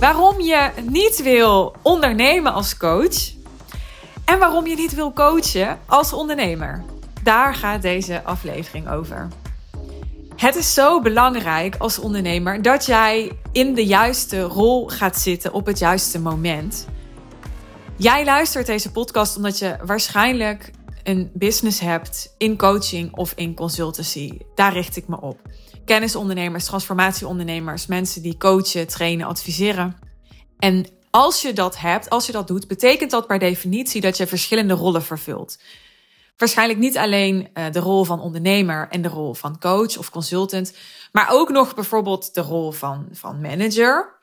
Waarom je niet wil ondernemen als coach en waarom je niet wil coachen als ondernemer. Daar gaat deze aflevering over. Het is zo belangrijk als ondernemer dat jij in de juiste rol gaat zitten op het juiste moment. Jij luistert deze podcast omdat je waarschijnlijk een business hebt in coaching of in consultancy. Daar richt ik me op. Kennisondernemers, transformatieondernemers, mensen die coachen, trainen, adviseren. En als je dat hebt, als je dat doet, betekent dat per definitie dat je verschillende rollen vervult. Waarschijnlijk niet alleen uh, de rol van ondernemer en de rol van coach of consultant, maar ook nog bijvoorbeeld de rol van, van manager,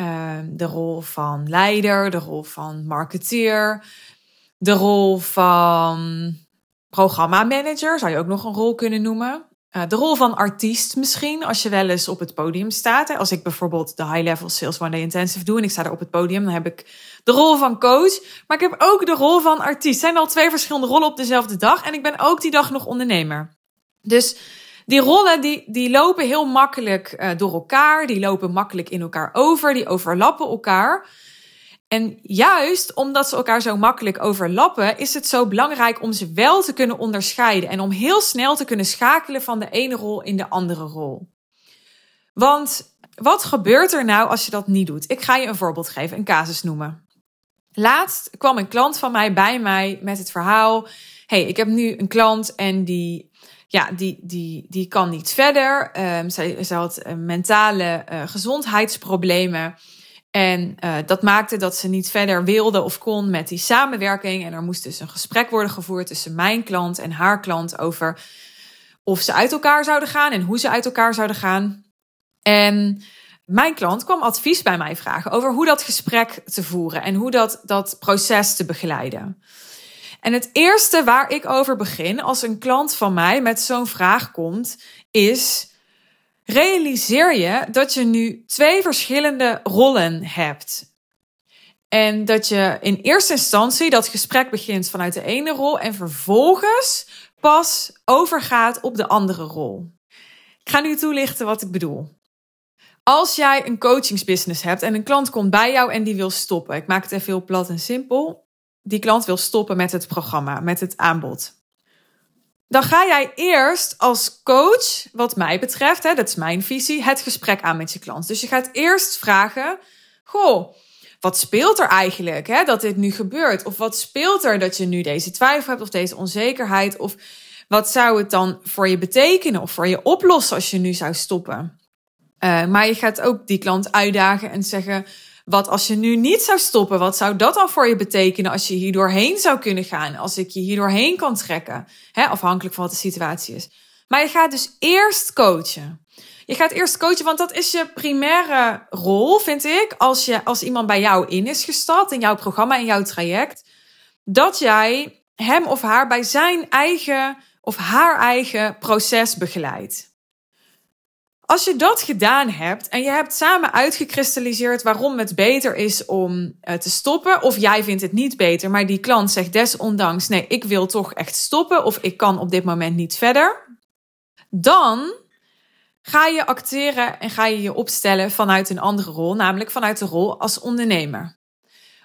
uh, de rol van leider, de rol van marketeer, de rol van programmamanager, zou je ook nog een rol kunnen noemen. Uh, de rol van artiest misschien, als je wel eens op het podium staat. Hè. Als ik bijvoorbeeld de High Level Sales One Day Intensive doe en ik sta daar op het podium, dan heb ik de rol van coach. Maar ik heb ook de rol van artiest. Het zijn al twee verschillende rollen op dezelfde dag. En ik ben ook die dag nog ondernemer. Dus die rollen die, die lopen heel makkelijk uh, door elkaar. Die lopen makkelijk in elkaar over. Die overlappen elkaar. En juist omdat ze elkaar zo makkelijk overlappen, is het zo belangrijk om ze wel te kunnen onderscheiden en om heel snel te kunnen schakelen van de ene rol in de andere rol. Want wat gebeurt er nou als je dat niet doet? Ik ga je een voorbeeld geven, een casus noemen. Laatst kwam een klant van mij bij mij met het verhaal: hey, ik heb nu een klant en die, ja, die, die, die kan niet verder. Um, zij, zij had uh, mentale uh, gezondheidsproblemen. En uh, dat maakte dat ze niet verder wilde of kon met die samenwerking. En er moest dus een gesprek worden gevoerd tussen mijn klant en haar klant over of ze uit elkaar zouden gaan en hoe ze uit elkaar zouden gaan. En mijn klant kwam advies bij mij vragen over hoe dat gesprek te voeren en hoe dat, dat proces te begeleiden. En het eerste waar ik over begin als een klant van mij met zo'n vraag komt, is realiseer je dat je nu twee verschillende rollen hebt. En dat je in eerste instantie dat gesprek begint vanuit de ene rol en vervolgens pas overgaat op de andere rol. Ik ga nu toelichten wat ik bedoel. Als jij een coachingsbusiness hebt en een klant komt bij jou en die wil stoppen, ik maak het even heel plat en simpel. Die klant wil stoppen met het programma, met het aanbod dan ga jij eerst als coach, wat mij betreft, hè, dat is mijn visie, het gesprek aan met je klant. Dus je gaat eerst vragen: Goh, wat speelt er eigenlijk hè, dat dit nu gebeurt? Of wat speelt er dat je nu deze twijfel hebt of deze onzekerheid? Of wat zou het dan voor je betekenen of voor je oplossen als je nu zou stoppen? Uh, maar je gaat ook die klant uitdagen en zeggen: wat als je nu niet zou stoppen? Wat zou dat dan voor je betekenen als je hier doorheen zou kunnen gaan? Als ik je hier doorheen kan trekken? Hè, afhankelijk van wat de situatie is. Maar je gaat dus eerst coachen. Je gaat eerst coachen, want dat is je primaire rol, vind ik. Als, je, als iemand bij jou in is gestapt, in jouw programma, in jouw traject. Dat jij hem of haar bij zijn eigen of haar eigen proces begeleidt. Als je dat gedaan hebt en je hebt samen uitgekristalliseerd waarom het beter is om uh, te stoppen, of jij vindt het niet beter, maar die klant zegt desondanks: nee, ik wil toch echt stoppen, of ik kan op dit moment niet verder, dan ga je acteren en ga je je opstellen vanuit een andere rol, namelijk vanuit de rol als ondernemer.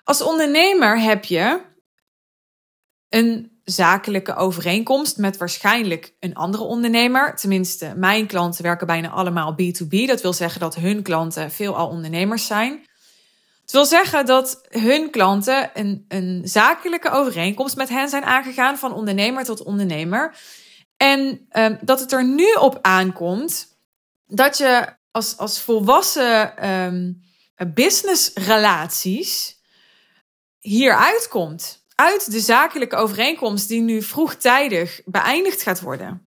Als ondernemer heb je een zakelijke overeenkomst met waarschijnlijk een andere ondernemer. Tenminste, mijn klanten werken bijna allemaal B2B. Dat wil zeggen dat hun klanten veelal ondernemers zijn. Het wil zeggen dat hun klanten een, een zakelijke overeenkomst met hen zijn aangegaan van ondernemer tot ondernemer. En um, dat het er nu op aankomt dat je als, als volwassen um, businessrelaties hier uitkomt uit de zakelijke overeenkomst die nu vroegtijdig beëindigd gaat worden.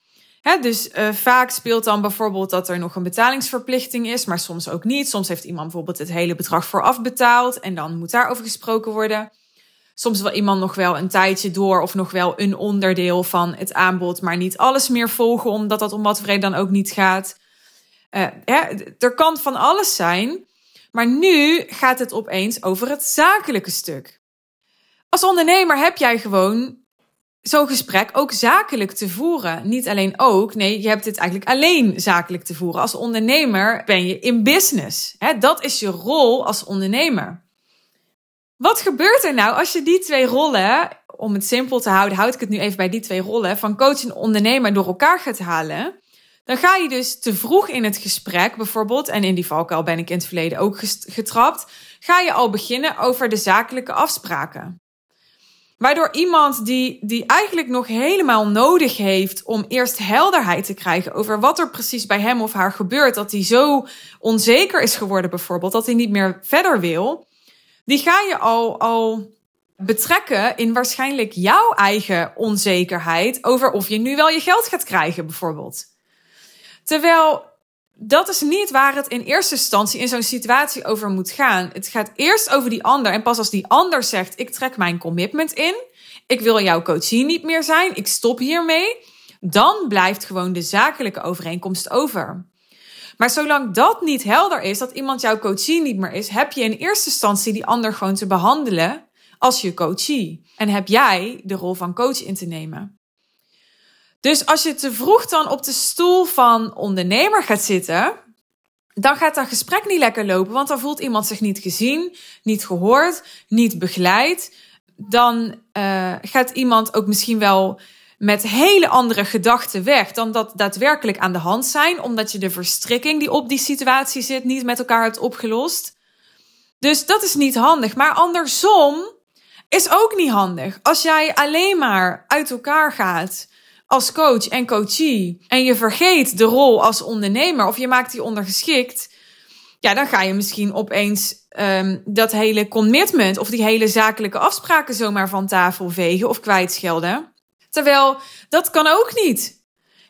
dus uh, vaak speelt dan bijvoorbeeld dat er nog een betalingsverplichting is, maar soms ook niet. Soms heeft iemand bijvoorbeeld het hele bedrag vooraf betaald en dan moet daarover gesproken worden. Soms wil iemand nog wel een tijdje door of nog wel een onderdeel van het aanbod, maar niet alles meer volgen, omdat dat om wat reden dan ook niet gaat. Uh, er kan van alles zijn, maar nu gaat het opeens over het zakelijke stuk. Als ondernemer heb jij gewoon zo'n gesprek ook zakelijk te voeren. Niet alleen ook, nee, je hebt dit eigenlijk alleen zakelijk te voeren. Als ondernemer ben je in business. Hè? Dat is je rol als ondernemer. Wat gebeurt er nou als je die twee rollen, om het simpel te houden, houd ik het nu even bij die twee rollen, van coach en ondernemer door elkaar gaat halen? Dan ga je dus te vroeg in het gesprek, bijvoorbeeld, en in die valkuil ben ik in het verleden ook getrapt, ga je al beginnen over de zakelijke afspraken. Waardoor iemand die, die eigenlijk nog helemaal nodig heeft om eerst helderheid te krijgen over wat er precies bij hem of haar gebeurt, dat hij zo onzeker is geworden bijvoorbeeld, dat hij niet meer verder wil, die ga je al, al betrekken in waarschijnlijk jouw eigen onzekerheid over of je nu wel je geld gaat krijgen bijvoorbeeld. Terwijl dat is niet waar het in eerste instantie in zo'n situatie over moet gaan. Het gaat eerst over die ander. En pas als die ander zegt: Ik trek mijn commitment in. Ik wil jouw coachie niet meer zijn. Ik stop hiermee. Dan blijft gewoon de zakelijke overeenkomst over. Maar zolang dat niet helder is, dat iemand jouw coachie niet meer is, heb je in eerste instantie die ander gewoon te behandelen als je coachie. En heb jij de rol van coach in te nemen. Dus als je te vroeg dan op de stoel van ondernemer gaat zitten, dan gaat dat gesprek niet lekker lopen, want dan voelt iemand zich niet gezien, niet gehoord, niet begeleid. Dan uh, gaat iemand ook misschien wel met hele andere gedachten weg dan dat daadwerkelijk aan de hand zijn, omdat je de verstrikking die op die situatie zit niet met elkaar hebt opgelost. Dus dat is niet handig. Maar andersom is ook niet handig. Als jij alleen maar uit elkaar gaat als coach en coachee en je vergeet de rol als ondernemer of je maakt die ondergeschikt, ja, dan ga je misschien opeens um, dat hele commitment of die hele zakelijke afspraken zomaar van tafel vegen of kwijtschelden. Terwijl dat kan ook niet.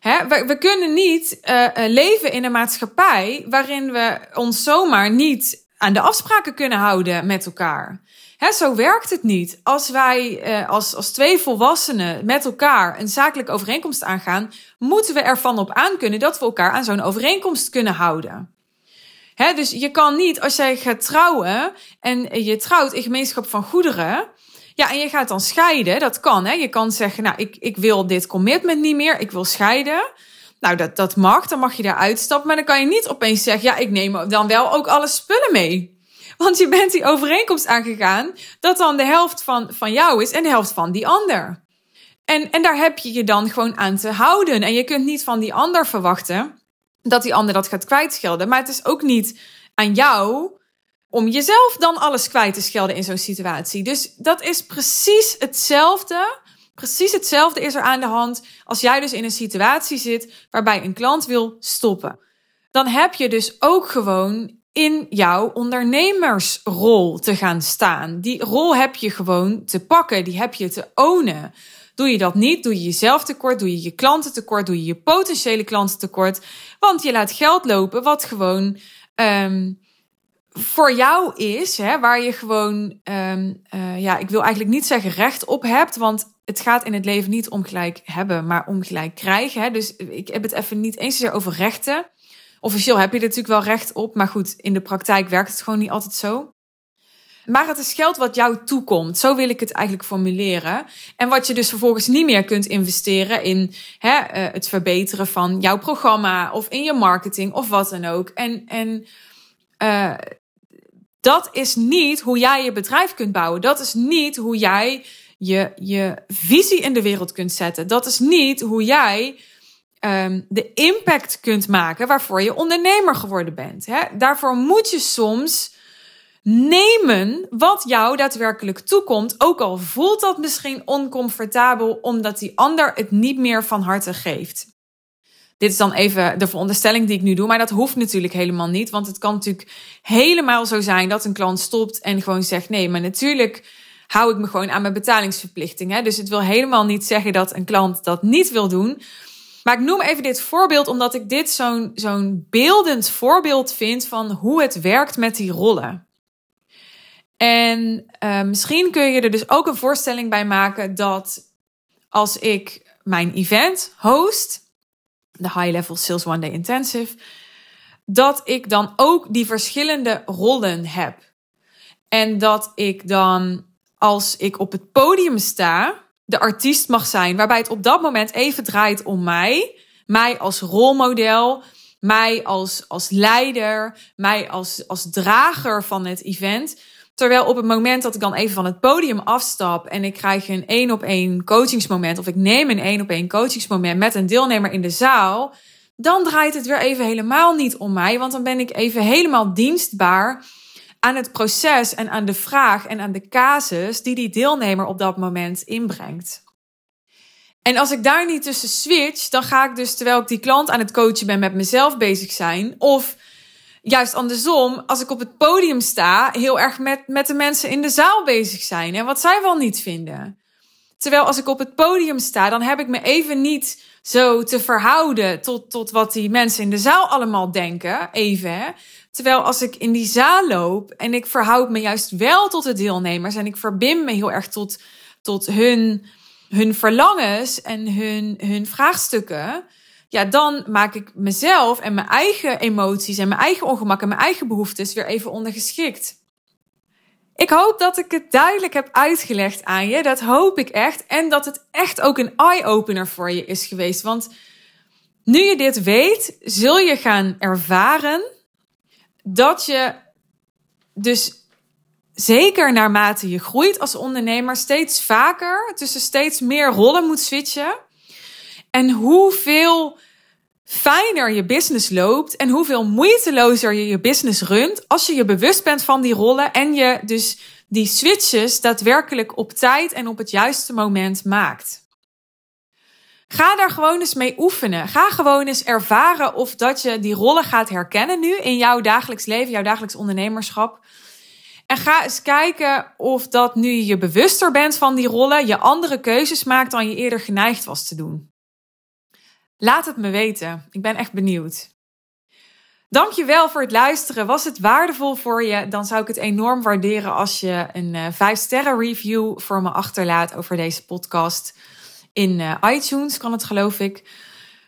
We, we kunnen niet uh, leven in een maatschappij waarin we ons zomaar niet aan de afspraken kunnen houden met elkaar. Hè, zo werkt het niet. Als wij uh, als, als twee volwassenen met elkaar een zakelijke overeenkomst aangaan, moeten we ervan op aankunnen dat we elkaar aan zo'n overeenkomst kunnen houden. Hè, dus je kan niet, als jij gaat trouwen en je trouwt in gemeenschap van goederen, ja, en je gaat dan scheiden, dat kan. Hè? Je kan zeggen, nou, ik, ik wil dit commitment niet meer, ik wil scheiden. Nou, dat, dat mag, dan mag je daar uitstappen. Maar dan kan je niet opeens zeggen, ja, ik neem dan wel ook alle spullen mee. Want je bent die overeenkomst aangegaan dat dan de helft van, van jou is en de helft van die ander. En, en daar heb je je dan gewoon aan te houden. En je kunt niet van die ander verwachten dat die ander dat gaat kwijtschelden. Maar het is ook niet aan jou om jezelf dan alles kwijt te schelden in zo'n situatie. Dus dat is precies hetzelfde. Precies hetzelfde is er aan de hand als jij dus in een situatie zit waarbij een klant wil stoppen. Dan heb je dus ook gewoon in jouw ondernemersrol te gaan staan. Die rol heb je gewoon te pakken, die heb je te ownen. Doe je dat niet, doe je jezelf tekort, doe je je klanten tekort, doe je je potentiële klanten tekort. Want je laat geld lopen wat gewoon um, voor jou is, hè, waar je gewoon, um, uh, ja, ik wil eigenlijk niet zeggen recht op hebt, want het gaat in het leven niet om gelijk hebben, maar om gelijk krijgen. Hè. Dus ik heb het even niet eens zozeer over rechten. Officieel heb je er natuurlijk wel recht op, maar goed, in de praktijk werkt het gewoon niet altijd zo. Maar het is geld wat jou toekomt. Zo wil ik het eigenlijk formuleren. En wat je dus vervolgens niet meer kunt investeren in hè, uh, het verbeteren van jouw programma of in je marketing of wat dan ook. En, en uh, dat is niet hoe jij je bedrijf kunt bouwen. Dat is niet hoe jij je, je visie in de wereld kunt zetten. Dat is niet hoe jij um, de impact kunt maken waarvoor je ondernemer geworden bent. Hè? Daarvoor moet je soms nemen wat jou daadwerkelijk toekomt. Ook al voelt dat misschien oncomfortabel, omdat die ander het niet meer van harte geeft. Dit is dan even de veronderstelling die ik nu doe, maar dat hoeft natuurlijk helemaal niet. Want het kan natuurlijk helemaal zo zijn dat een klant stopt en gewoon zegt: nee, maar natuurlijk hou ik me gewoon aan mijn betalingsverplichting. Hè? Dus het wil helemaal niet zeggen dat een klant dat niet wil doen. Maar ik noem even dit voorbeeld omdat ik dit zo'n zo'n beeldend voorbeeld vind van hoe het werkt met die rollen. En uh, misschien kun je er dus ook een voorstelling bij maken dat als ik mijn event host, de High Level Sales One Day Intensive, dat ik dan ook die verschillende rollen heb. En dat ik dan, als ik op het podium sta, de artiest mag zijn, waarbij het op dat moment even draait om mij, mij als rolmodel, mij als, als leider, mij als, als drager van het event. Terwijl op het moment dat ik dan even van het podium afstap en ik krijg een één op één coachingsmoment, of ik neem een één op één coachingsmoment met een deelnemer in de zaal, dan draait het weer even helemaal niet om mij, want dan ben ik even helemaal dienstbaar aan het proces en aan de vraag en aan de casus die die deelnemer op dat moment inbrengt. En als ik daar niet tussen switch, dan ga ik dus terwijl ik die klant aan het coachen ben met mezelf bezig zijn. Of juist andersom, als ik op het podium sta, heel erg met, met de mensen in de zaal bezig zijn en wat zij wel niet vinden. Terwijl als ik op het podium sta, dan heb ik me even niet zo te verhouden tot, tot wat die mensen in de zaal allemaal denken. Even. Hè? Terwijl als ik in die zaal loop en ik verhoud me juist wel tot de deelnemers en ik verbind me heel erg tot, tot hun, hun verlangens en hun, hun vraagstukken. Ja, dan maak ik mezelf en mijn eigen emoties en mijn eigen ongemak en mijn eigen behoeftes weer even ondergeschikt. Ik hoop dat ik het duidelijk heb uitgelegd aan je. Dat hoop ik echt. En dat het echt ook een eye-opener voor je is geweest. Want nu je dit weet, zul je gaan ervaren dat je dus zeker naarmate je groeit als ondernemer steeds vaker tussen steeds meer rollen moet switchen. En hoeveel fijner je business loopt en hoeveel moeitelozer je je business runt als je je bewust bent van die rollen en je dus die switches daadwerkelijk op tijd en op het juiste moment maakt. Ga daar gewoon eens mee oefenen. Ga gewoon eens ervaren of dat je die rollen gaat herkennen nu in jouw dagelijks leven, jouw dagelijks ondernemerschap. En ga eens kijken of dat nu je bewuster bent van die rollen, je andere keuzes maakt dan je eerder geneigd was te doen. Laat het me weten. Ik ben echt benieuwd. Dankjewel voor het luisteren. Was het waardevol voor je? Dan zou ik het enorm waarderen als je een 5 eh, sterren review voor me achterlaat over deze podcast. In uh, iTunes kan het geloof ik.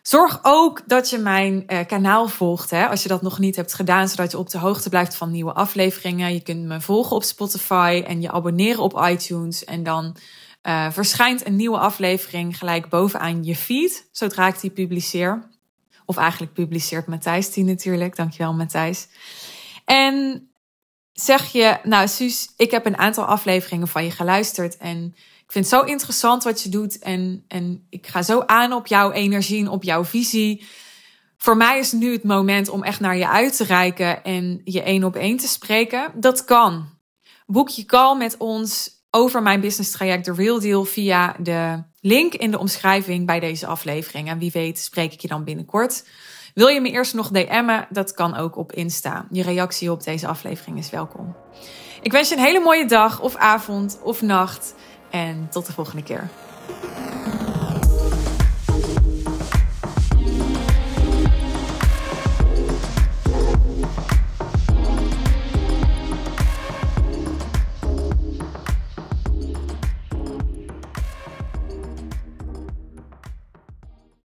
Zorg ook dat je mijn uh, kanaal volgt, hè, als je dat nog niet hebt gedaan, zodat je op de hoogte blijft van nieuwe afleveringen. Je kunt me volgen op Spotify en je abonneren op iTunes. En dan uh, verschijnt een nieuwe aflevering gelijk bovenaan je feed, zodra ik die publiceer. Of eigenlijk publiceert Matthijs die natuurlijk. Dankjewel Matthijs. En zeg je, nou Suus, ik heb een aantal afleveringen van je geluisterd en ik vind het zo interessant wat je doet en, en ik ga zo aan op jouw energie en op jouw visie. Voor mij is nu het moment om echt naar je uit te reiken en je één op één te spreken. Dat kan. Boek je call met ons over mijn business traject The Real Deal via de link in de omschrijving bij deze aflevering. En wie weet spreek ik je dan binnenkort. Wil je me eerst nog DM'en? Dat kan ook op Insta. Je reactie op deze aflevering is welkom. Ik wens je een hele mooie dag of avond of nacht. En tot de volgende keer.